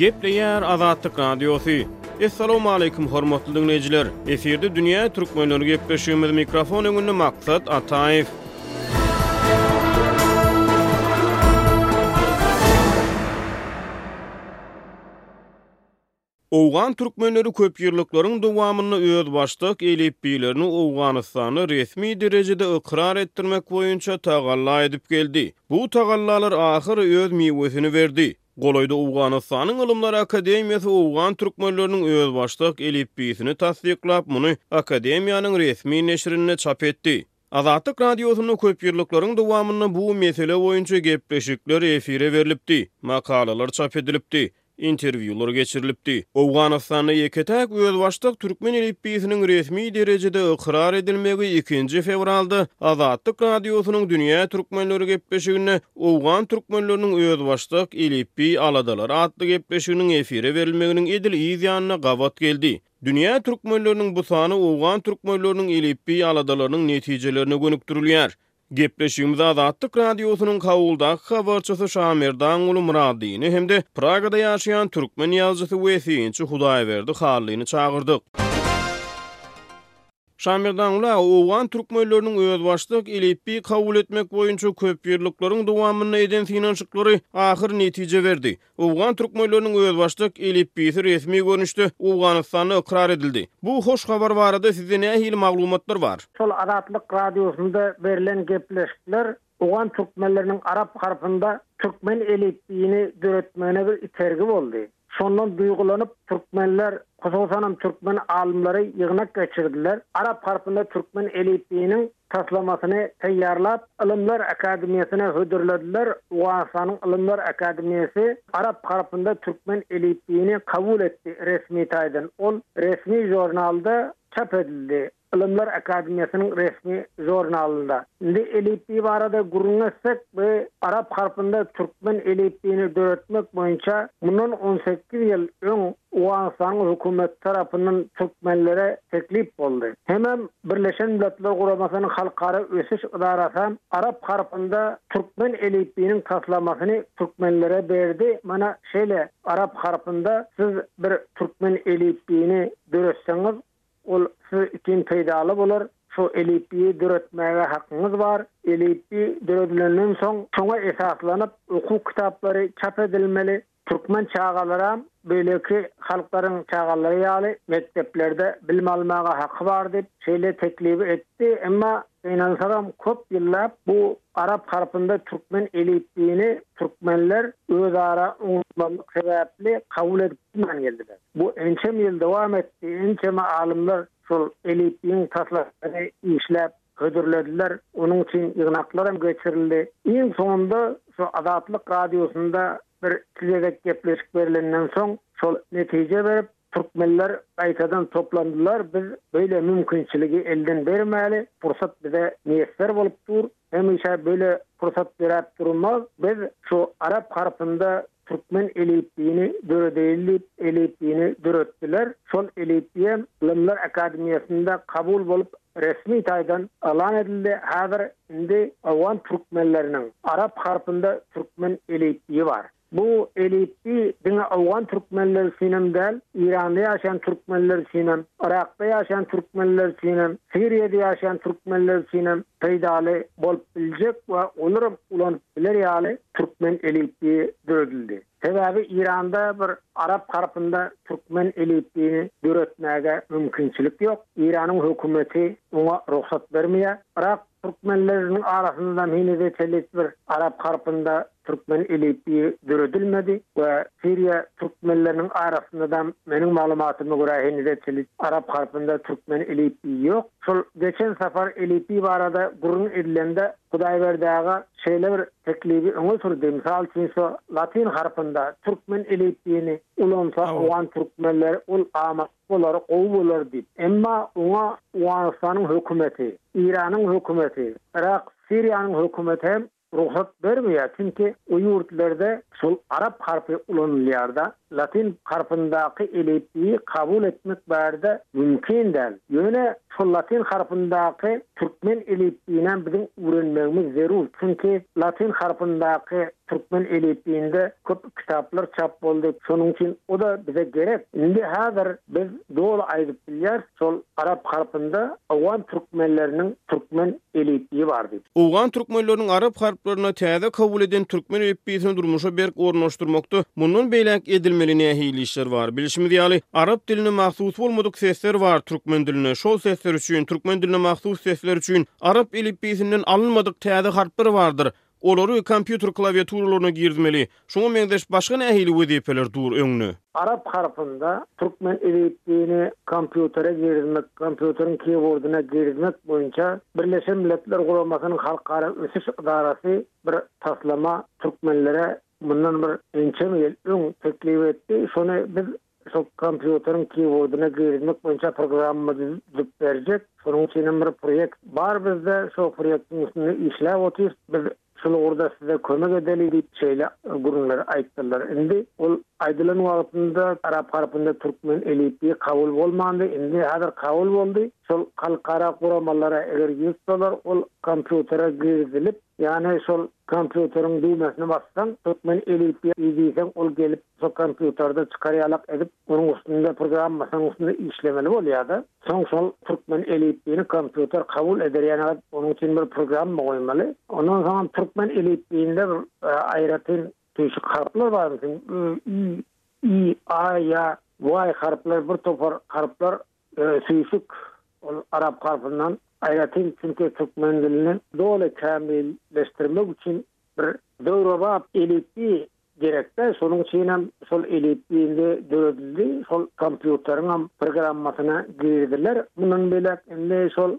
Gepleýär Azatlyk Radiosy. Essalawmaleýkum, hormatly diňleýjiler! Efirde dünýä türkmenleri gepleşigimiz mikrofon öňünde Maksat Ataýew. Owgan türkmenleri köpýyllyklaryň dowamynda özbaşdak elipbiýlerini Owganystanda resmi derejede ykrar etdirmek boýunça tagalla edip geldi. Bu tagallalar ahyry öz miwesini berdi. Golaýda Owganystanyň Ylymlar akademiýasy owgan türkmenleriniň özbaşdak elipbiýsini tassyklap, muny akademiýanyň resmi neşirinde çap etdi. Azatlyk Radiosynda köpýyllyklaryň dowamynda bu mesele boýunça gepleşikler efire berlipdi, makalalar çap edilipdi, interwýular geçirilipdi. Owganystanda ýeke-täk özbaşdak türkmen elipbiýsiniň resmi derejede ykrar edilmegi ikinji fewralda Azatlyk Radiosynyň Dünýä türkmenleri gepleşiginde Owgan türkmenleriniň özbaşdak elipbiý aladalary atly gepleşiginiň efire berilmeginiň edil yz ýanyna gabat geldi. Dünýä türkmenleriniň bu sany owgan türkmenleriniň elipbiý aladalarynyň netijelerine gönükdirilýär. Gepleşigimize Azatlyk Radiosynyň Kabuldaky habarçysy Şamerdanguly Myradyny hem-de Pragada ýaşaýan türkmen ýazyjysy we synçy Hudaýberdi Hallyny çagyrdyk. Şamerdanguly aga owgan türkmenleriniň özbaşdak elipbiý kabul etmek boýunça köpýyllyklaryň dowamynda eden synanyşyklary ahyr netije berdi. Owgan türkmenleriniň özbaşdak elipbiýsi resmi görnüşde Owganystanda ykrar edildi. Bu hoş habar barada sizde nähili maglumatlar bar? Şol Azatlyk Radiosynda berlen gepleşikler Owgan türkmenleriniň arap harpynda türkmen elipbiýini döretmegine bir itergi boldy. Şondan duýgulanyp, türkmenler, hususanam türkmen alymlary ýygnak geçirdiler. Arap harpynda türkmen elipbiýiniň taslamasyny taýýarlap, Ylymlar akademiýasyna hödürlediler. Owganystanyň Ylymlar akademiýasy arap harpynda türkmen elipbiýini kabul etdi, resmi taýdan ol resmi žurnalda çap edildi. Ylymlar akademiýasynyň resmi žurnalynda. Indi elipbiý barada gürrüň etsek, bu arap harpynda türkmen elipbiýini döretmek boýunça mundan on sekiz ýyl öň Owganystanyň hökümeti tarapyndan türkmenlere teklip boldy. Hemem Birleşen Milletler Guramasynyň Halkara Ösüş Edarasam arap harpynda türkmen elipbiýiniň taslamasyny türkmenlere berdi, mana şeýle arap harpynda siz bir türkmen elipbiýini döretseňiz, Ol siz üçin peýdaly bolar. Şu elipbiýi döretmäge hakyňyz bar. Elipbiý döredilenden soň, şoňa esaslanyp, okuw kitaplary çap edilmeli. Türkmen çagalaram beýleki halklaryň çagalary ýaly mekdeplerde bilim almaga haky bar diýip, şeýle teklibi etdi. Emma gynansagam, köp ýyllap bu arap harpynda türkmen elipbiýini türkmenler özara oňatmazlyk sebäpli kabul edip bilmän geldiler. Bu ençeme ýyl dowam etdi, ençeme alymlar şol elipbiýiň taslasyny işläp hödürlediler, onuň üçin ýygnaklaram geçirildi. Iň soňunda şu Azatlyk Radiosynda bir iki gezek gepleşik berilenden soň, şol netije berip, türkmenler gaýtadan toplandylar, biz beýle mümkinçiligi elden bermäli, pursat bize miýesser bolup dur, hemişe beýle pursat ýöräp durmaz, biz şu arap harpynda Türkmen elipbiýini döredeýli diýip elipbiýini döretdiler. Şol elipbiýem Ylymlar akademiýasynda kabul bolup resmi taýdan yglan edildi. Häzir indi owgan türkmenleriniň arap harpynda türkmen elipbiýi bar. Bu elipbiý diňe owgan türkmenleri üçinem däl, Eýranda ýaşaýan türkmenler üçinem, Yrakda ýaşaýan türkmenler üçinem, Siriýada ýaşaýan türkmenler üçinem peýdaly bolup biljek we olaram ulanyp Biler ýaly, türkmen elipbiýi döredildi. Sebäbi Eýranda bir arap harpynda türkmen elipbiýini döretmäge mümkinçilik ýok. Eýranyň hökümeti oňa rugsat bermeýär. Yrak türkmenleriniň arasynda henizde çelik bir arap harpynda türkmen elipbiýi döredilmedi we Siriýa türkmenleriniň arasyndadam meniň maglumatyma görä henizde çelik arap harpynda türkmen elipbiýi ýok. Şol geçen sapar elipbiý barada gürrüň edilende Hudaýberdi aga şeýle bir teklibi öňe sürdi, mysal üçin şo latyn harpynda türkmen elipbiýini ulansa Hawa. owgan türkmenleri ol amatly bolar, gowy bolar diýip. Emma oňa Owganystanyň hökümeti, Eýranyň hökümeti, Yrak, Siriýanyň hökümeti hem rugsat bermeýär, çünki o ýurtlarda şol arap harpy ulanylýar-da. Latyn harpyndaky elipbiýi kabul etmek bärde mümkin däl. Ýöne şol latyn harpyndaky türkmen elipbiýinem biziň üwrenmegimiz zerur, çünki latyn harpyndaky türkmen elipbiýinde köp kitaplar çap boldy, şonuň üçin o-da bize gerek. Indi häzir biz doly aýdyp bilýäris. Şol arap harpynda owgan türkmenleriniň türkmen elipbiýi bardy. Owgan türkmenleriniň arap harplaryna täze kabul eden türkmen elipbiýsini durmuşa berk ornaşdyrmakda mundan beýläk edilmeli nähili işler bar? Bilşimiz ýaly, arap diline mahsus bolmadyk sesler bar türkmen dilinde. Şol sesler üçin, türkmen diline mahsus sesler üçin arap elipbiýsinden alynmadyk täze harplar bardyr. Olary kompýuter klawiaturalaryna girizmeli. Şuňa meňzeş başga nähili wezipeler dur öňde? Arap harpynda türkmen elipbiýini kompýutere girizmek, kompýuteriň keýbordyna girizmek boýunça Birleşen Milletler Guramasynyň Halkara ösüş ydarasy bir taslama türkmenlere mundan bir ençeme ýyl öň teklip etdi. Şony biz Şol kompýuteriň keýbordyna girizmek boýunça programma düzüp berjek. Şonuň üçin hem bir proýekt bar bizde. Şo proýektiň üstünde işläp otyrys. Biz şol ugurda size kömek edeli diýip şeýle gürrüňleri aýtdylar. Indi ol aýdylan wagtynda arap harpynda türkmen elipiýi kabul bolmandy. Indi häzir kabul boldy. Şol halkara guramalara eger ýüz salar ol kompýutere girizilip Ýagny şol kompýuteriň düwmesini bassaň, türkmen elipbiýa i diýseň ol gelip şo kompýuterde çykar ýalak edip onuň üstünde programmasynyň üstünde işlemeli bolýada. Soň şol türkmen elipbiýini kompýuter kabul eder ýa nädip onuň üçin bir programma goýmaly. Ondan soňam türkmen elipbiýinde bir aýratyn tüýşük harplar bar ýa i, i, a ýa y harplar bir topar harplar Ösüşik, ol arap harpyndan aýratyn, çünki türkmen dilini doly kämilleşdirmek üçin bir döwrebap elipbiý gerek-de, şonuň üçin hem şol elipbiý indi döredildi, şol kompýuteriň hem programmasyna girdiler. Mundan beýläk indi şol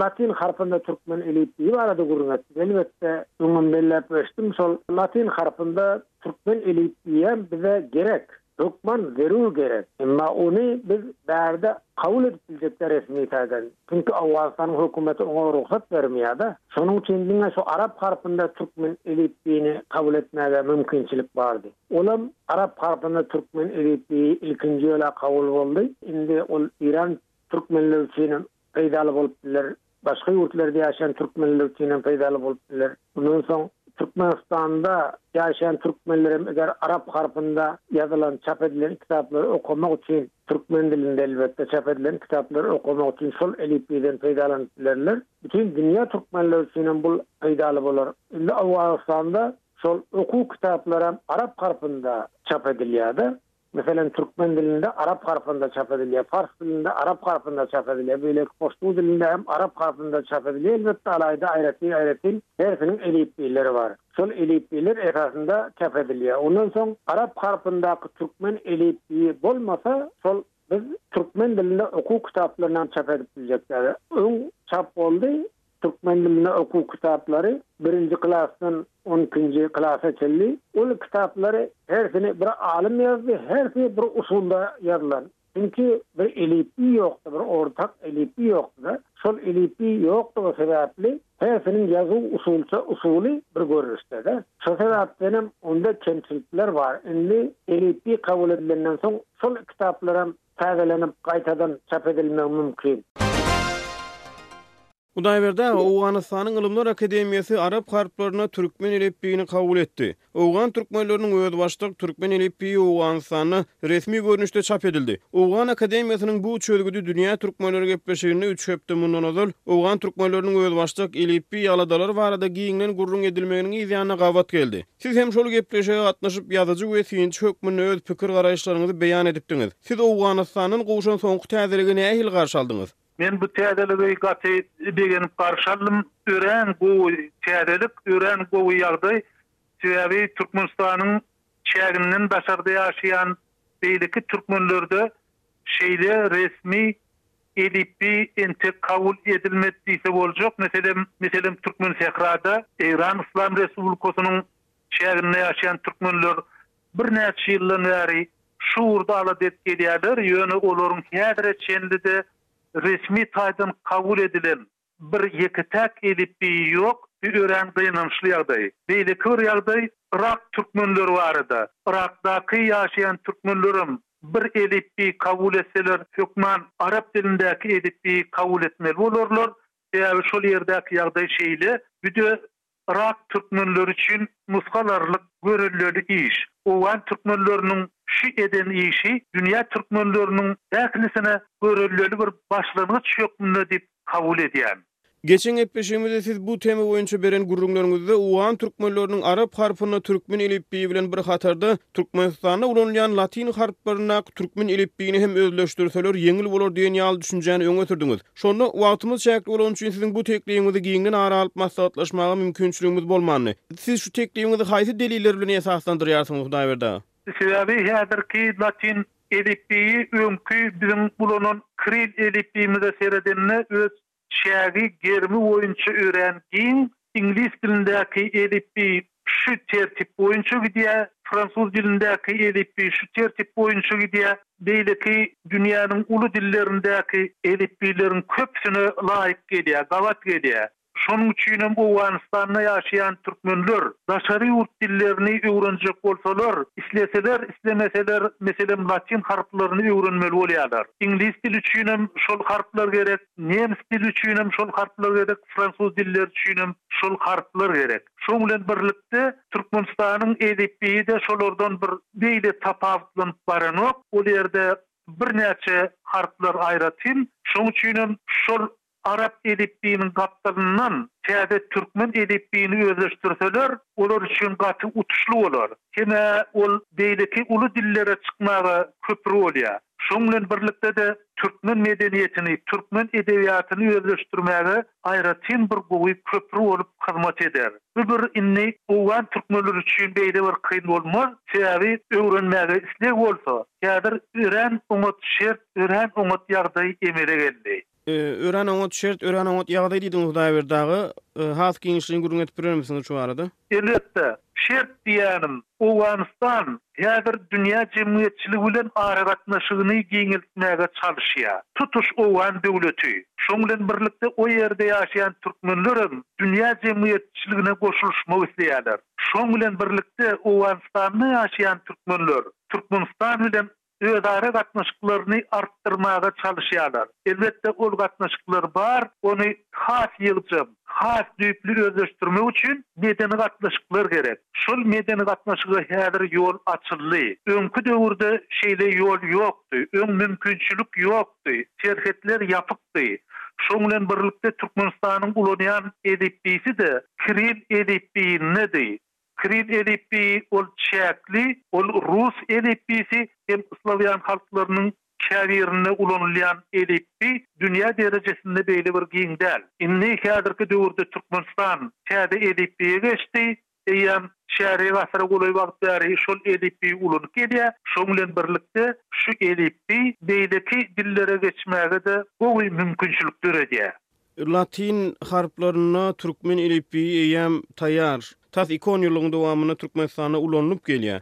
latyn harpynda türkmen elipbiýi barada gürrüň etdik. Elbetde, öňem belläp geçdim, şol latyn harpynda türkmen elipbiýi hem bize gerek. Hökman zerur gerek. Emma ony biz bärde kabul edip biljekde resmi taýdan. Çünki Owganystanyň hökümeti oňa rugsat bermeýärda. Şonuň üçin diňe şu arap harpynda türkmen elipbiýini kabul etmäge mümkinçilik bardy. Olam arap harpynda türkmen elipbiýi ilkinji ýöl-ä kabul boldy. Indi ol Iran türkmenleri üçin peýdaly bolup biler, başga ýurtlarda ýaşaýan türkmenler üçin hem peýdaly bolup biler. Mundan soň Türkmenistanda ýaşaýan türkmenler hem eger arap harpynda ýazylan, çap edilen kitaplary okamak üçin, türkmen dilinde elbetde, çap edilen kitaplary okamak üçin şol elipbiýden peýdalanyp bilerler. Bütin dünýä türkmenleri üçin hem bul peýdaly bolar. Indi Owganystanda şol okuw kitaplaram arap harpynda çap edilýär-de. Meselem, türkmen dilinde arap harpynda çap edilýär, pars dilinde arap harpynda çap edilýär, beýleki poştu dilinde hem arap harpynda çap edilýär, elbetde, alaýda aýratyn-aýratyn hersiniň elipbiýleri bar. Şol elipbiýler esasynda çap edilýär. Ondan soň arap harpyndaky türkmen elipbiýi bolmasa, şol biz türkmen dilinde okuw kitaplarynam çap edip biljek däl. Öň çap boldy, Türkmen dilinde okuw kitaplary birinji klasdan on ikinji klasa çenli. Ol kitaplary hersini bir alym ýazdy, hersi bir usulda ýazylan. Çünki bir elipbiý ýokdy, bir ortak elipbiý ýokdy-da. Şol elipbiý ýokdugy sebäpli hersiniň ýazuw usulça usuly bir görnüşde-de. Şo sebäpdenem onda kemçilikler bar. Indi elipbiý kabul edilenden soň şol kitaplaram täzeleniip gaýtadan çap edilmegi mümkin. Hudaýberdi aga, Owganystanyň Ylymlar akademiýasy arap harplaryna türkmen elipbiýini kabul etdi. Owgan türkmenleriniň özbaşdak türkmen elipbiýi Owganystanda resmi görnüşde çap edildi. Owgan akademiýasynyň bu çözgüdi dünýä türkmenleri gepleşiginde üç hepde mundan ozal owgan türkmenleriniň özbaşdak elipbiý aladalary barada giňden gürrüň edilmeginiň yzýanyna gabat geldi. Siz hem şol gepleşige gatnaşyp, ýazyjy we synçy hökmünde öz pikir-garaýyşlaryňyzy beýan edipdiňiz. Siz Owganystandan gowşan soňky täzeligi nähili garşy aldyňyz? Men bu täzeligi gaty begenip garşy aldym. Örän gowy täzelik, örän gowy ýagdaý. Sebäbi Türkmenistanyň çäginden daşarda ýaşaýan beýleki türkmenlerde şeýle resmi Elipbi entek kabul edilmedi diýse boljak, meselem, meselem Türkmensährada, Eýran Yslam Respublikasynyň çäginde ýaşaýan türkmenler birnäçe ýyldan bäri şu ugurda alada edip gelýärler, ýöne olaryň häzire çenli-de resmi taýdan kabul edilen, Bir ýeke-täk elipbiýi ýok, bu örän gynançly ýagdaý. Beýleki bir ýagdaý yrak türkmenleri barada. Yrakdaky ýaşaýan türkmenlerem bir elipbiý kabul etseler, hökman arap dilindäki elipbiýi kabul etmeli bolarlar. Sebäbi şol ýerdäki ýagdaý şeýle. Bu-de Yrak türkmenleri üçin nusgalarlyk, görelleli iş. Owgan türkmenleriniň şu eden işi dünýä türkmenleriniň ählisine görelleli bir başlangyç hökmünde diýip kabul edýän. Geçen gepleşigimizde siz bu tema boýunça beren gürrüňleriňizde owgan türkmenleriniň arap harpyny türkmen elipbiýi bilen bir hatarda Türkmenistanda ulanylýan latyn harplaryndaky türkmen elipbiýini hem özleşdirseler ýeňil bolar diýen ýaly düşünjäni öňe sürdiňiz. Şonda wagtymyz çäkli bolany üçin siziň bu teklibiňizi giňden ara alyp maslahatlaşmaga mümkinçiligimiz bolmandy. Siz şu teklibiňizi haýsy deliller bilen esaslandyrýarsyňyz Hudaýberdi aga? Sebäbi häzirki latyn elipbiýi öňki biziň ulanan kiril elipbiýimize seredende öz çägi, gerimi boýunça örän giň, Iňlis dilindäki elipbiý şu tertip boýunça gidýär, fransuz dilindäki elipbiý şu tertip boýunça gidýär. Beýleki dünýäniň uly dillerindäki elipbiýleriň köpüsine laýyk gelýär, gabat gelýär. Şonuň üçin hem Owganystanda ýaşaýan türkmenler daşary ýurt dillerini öwrenjek bolsalar, isleseler, islemeseler, meselem, latyn harplaryny öwrenmeli bolýarlar. Iňlis dili üçin hem şol harplar gerek. Nemes dili üçinem şol harplar gerek, fransuz dilleri üçinem şol harplar gerek. Şoň bilen birlikde Türkmenistanyň elipbiýi-de şolardan bir beýle tapawutlanyp baranok. Ol ýerde birnäçe harplar aýratyn. Şoň üçinem şol arap elipbiýiniň gapdalyndan täze türkmen elipbiýini özleşdirseler, olar üçin gaty utuşly bolar. Hem-ä ol beýleki uly dillere çykmaga köpri bolýar. Şonuň bilen birlikde-de, türkmen medeniýetini, türkmen edebiýatyny özleşdirmäge aýratyn bir gowy köpri bolup hyzmat eder. Bu bir indi owgan türkmenleri üçin beýle bir kyn bolmaz, sebäbi öwrenmäge isleg bolsa, häzir örän oňat şert, örän oňat ýagdaý emele geldi. Örän oňat şert, örän oňat ýagdaý diýdiňiz Hudaýberdi aga. Has giňişleýin gürrüň edip bilermisiniz şu barada? Elbetde. Şert diýýänim, Owganystan häzir dünýä jemgyýetçiligi bilen aragatnaşygyny giňeltmäge çalyşýar. Tutuş owgan döwleti, şoň bilen birlikde o ýerde ýaşaýan türkmenler hem dünýä jemgyýetçiligine goşulyşmak isleýärler. Şoň bilen birlikde Owganystanda ýaşaýan türkmenler Türkmenistan bilen özara gatnaşyklaryny artdyrmaga çalyşýarlar. Elbetde, ol gatnaşyklar bar, ony has ýygjam, has düýpli özleşdirmek üçin medeni gatnaşyklar gerek. Şol medeni gatnaşyga häzir ýol açyldy. Öňki döwürde şeýle ýol ýokdy, öň mümkinçilik ýokdy, serhetler ýapykdy. Şoň bilen birlikde Türkmenistanyň ulanýan elipbiýsi-de kiril elipbiýindedi. Kiril elipbiýi ol çäkli, ol rus elipbiýsi hem slawýan halklarynyň käbirinde ulanylýan elipbiý dünýä derejesinde beýle bir giň däl. Indi häzirki döwürde Türkmenistan täze elipbiýe geçdi, eýýäm çärýek asyra golaý wagt bäri şol elipbiý ulanyp gelýär, şoň bilen birlikde şu elipbiý beýleki dillere geçmäge-de gowy mümkinçilik döredýär. Latyn harplaryna türkmen elipbiýi eýýäm taýýar. Tas iki onýyllygyň dowamynda Türkmenistanda ulanylyp gelýär.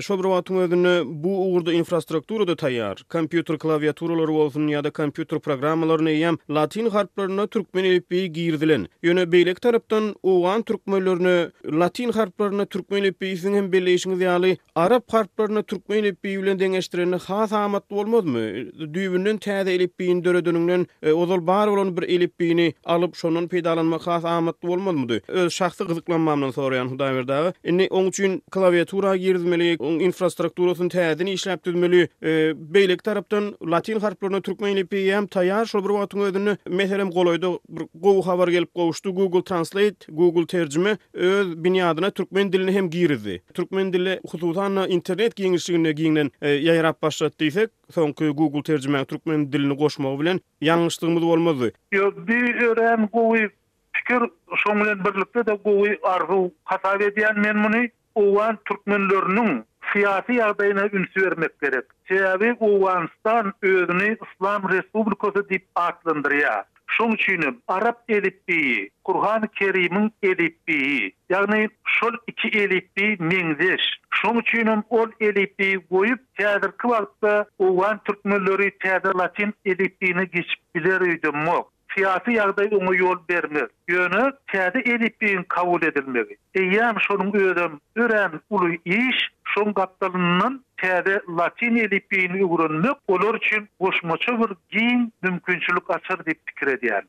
Şol bir wagtyň özünde bu ugurda infrastruktura-da taýýar. Kompýuter klawiaturalary bolsun ýa-da kompýuter programmalaryna eýýäm latyn harplaryna türkmen elipbiýi girizilen. Ýöne beýleki tarapdan, owgan türkmenlerine latyn harplaryna türkmen elipbiýisiniň hem belleýşiňiz ýaly Arap harplaryny türkmen elipbiýi bilen deňeşdirende has amatly bolmazmy? Düýbünden täze elipbiýini döredeniňden, ozal bar bolan bir elipbiýini alyp, şondan peýdalanmak has amatly bolmazmydy? Öz şahsy gyzyklanmamdan soraýan, Hudaýberdi aga. Indi oň üçin klawiatura girizmeli, oň infrastrukturasyny täzeden işläp düzmeli. Beýleki tarapdan, latyn harplaryna türkmen elipbiýi hem taýýar. Şol bir wagtyň özünde, meselem, golaýda bir gowy habar gelip gowuşdy, Google Translate, Google Terjime, öz binýadyna türkmen dilini hem girizdi. Türkmen dili, hususan-da, internet giňişliginde giňden ýaýrap başlady diýsek, soňky Google terjimäň türkmen dilini goşmagy bilen ýalňyşdygymyz bolmazdy. Ýok, bu örän gowy pikir, şoň bilen birlikde-de gowy arzuw hasap edýän men muny. Owgan türkmenleriniň syýasy ýagdaýyna üns bermek gerek. Sebäbi Owganystan özüni Yslam Respublikasy diýip atlandyrýar. Şoň üçin hem arap elipbiýi, Kurhany Kerimiň elipbiýi, ýagny şol iki elipbiý meňzeş. Şoň üçin hem ol elipbiýi goýup, häzirki wagtda owgan türkmenleri täze latyn elipbiýine geçip biler öýdemok. Syýasy ýagdaý oňa ýol bermez. Ýöne täze elipbiýiň kabul edilmegi, Eýýäm şonuň özem örän uly iş, şoň gapdalyndan täze latyn elipbiýini öwrenmek olar üçin goşmaça bir giň mümkinçilik açar diýip pikir edýän.